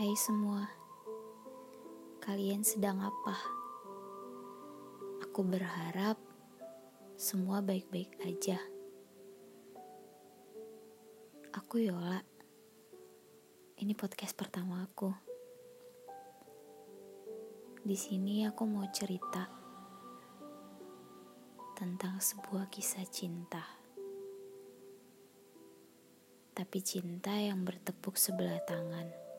Hai semua, kalian sedang apa? Aku berharap semua baik-baik aja. Aku Yola. Ini podcast pertama aku. Di sini aku mau cerita tentang sebuah kisah cinta. Tapi cinta yang bertepuk sebelah tangan.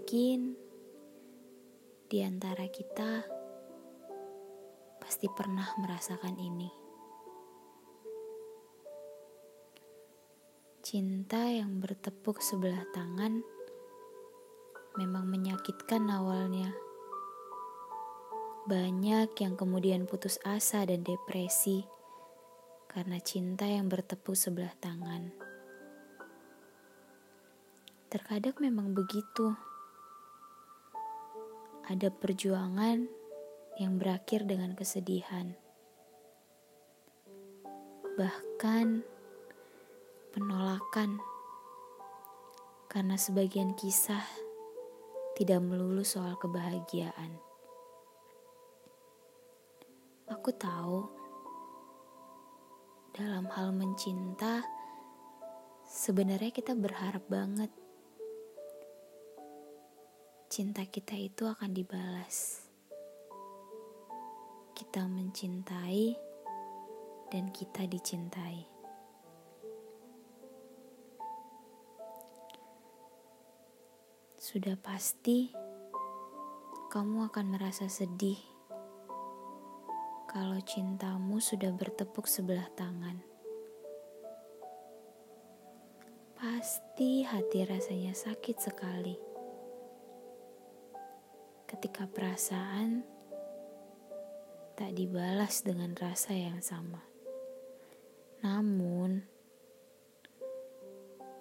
Mungkin di antara kita pasti pernah merasakan ini. Cinta yang bertepuk sebelah tangan memang menyakitkan awalnya. Banyak yang kemudian putus asa dan depresi karena cinta yang bertepuk sebelah tangan. Terkadang memang begitu. Ada perjuangan yang berakhir dengan kesedihan. Bahkan penolakan karena sebagian kisah tidak melulu soal kebahagiaan. Aku tahu dalam hal mencinta sebenarnya kita berharap banget cinta kita itu akan dibalas. Kita mencintai dan kita dicintai. Sudah pasti kamu akan merasa sedih kalau cintamu sudah bertepuk sebelah tangan. Pasti hati rasanya sakit sekali ketika perasaan tak dibalas dengan rasa yang sama. Namun,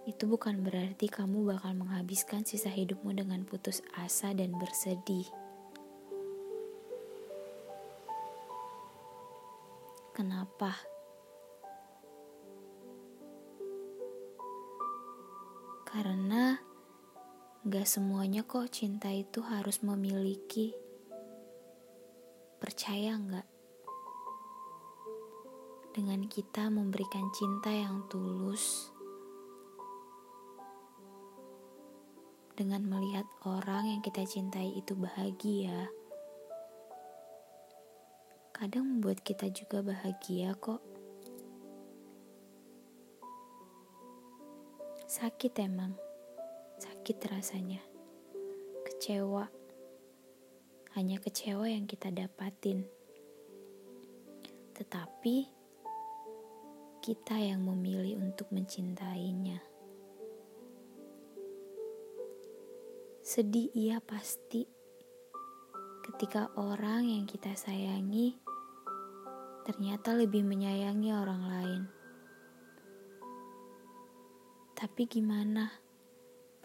itu bukan berarti kamu bakal menghabiskan sisa hidupmu dengan putus asa dan bersedih. Kenapa? Karena Gak semuanya kok cinta itu harus memiliki. Percaya gak? Dengan kita memberikan cinta yang tulus, dengan melihat orang yang kita cintai itu bahagia, kadang membuat kita juga bahagia kok. Sakit emang sakit rasanya. Kecewa. Hanya kecewa yang kita dapatin. Tetapi kita yang memilih untuk mencintainya. Sedih ia pasti ketika orang yang kita sayangi ternyata lebih menyayangi orang lain. Tapi gimana?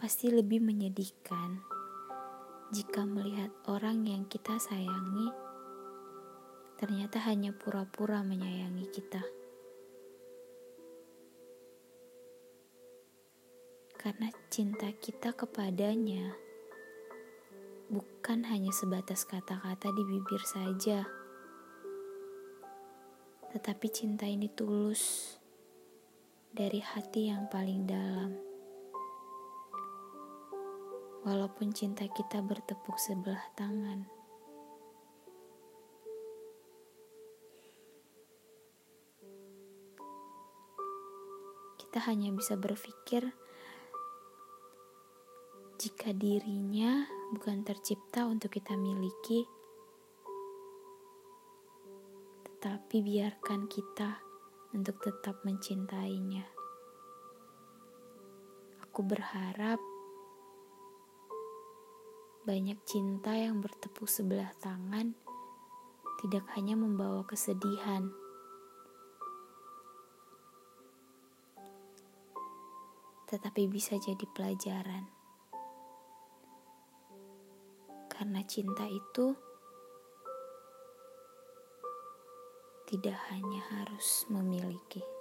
Pasti lebih menyedihkan jika melihat orang yang kita sayangi ternyata hanya pura-pura menyayangi kita. Karena cinta kita kepadanya bukan hanya sebatas kata-kata di bibir saja, tetapi cinta ini tulus dari hati yang paling dalam. Walaupun cinta kita bertepuk sebelah tangan. Kita hanya bisa berpikir jika dirinya bukan tercipta untuk kita miliki, tetapi biarkan kita untuk tetap mencintainya. Aku berharap banyak cinta yang bertepuk sebelah tangan tidak hanya membawa kesedihan, tetapi bisa jadi pelajaran. Karena cinta itu tidak hanya harus memiliki.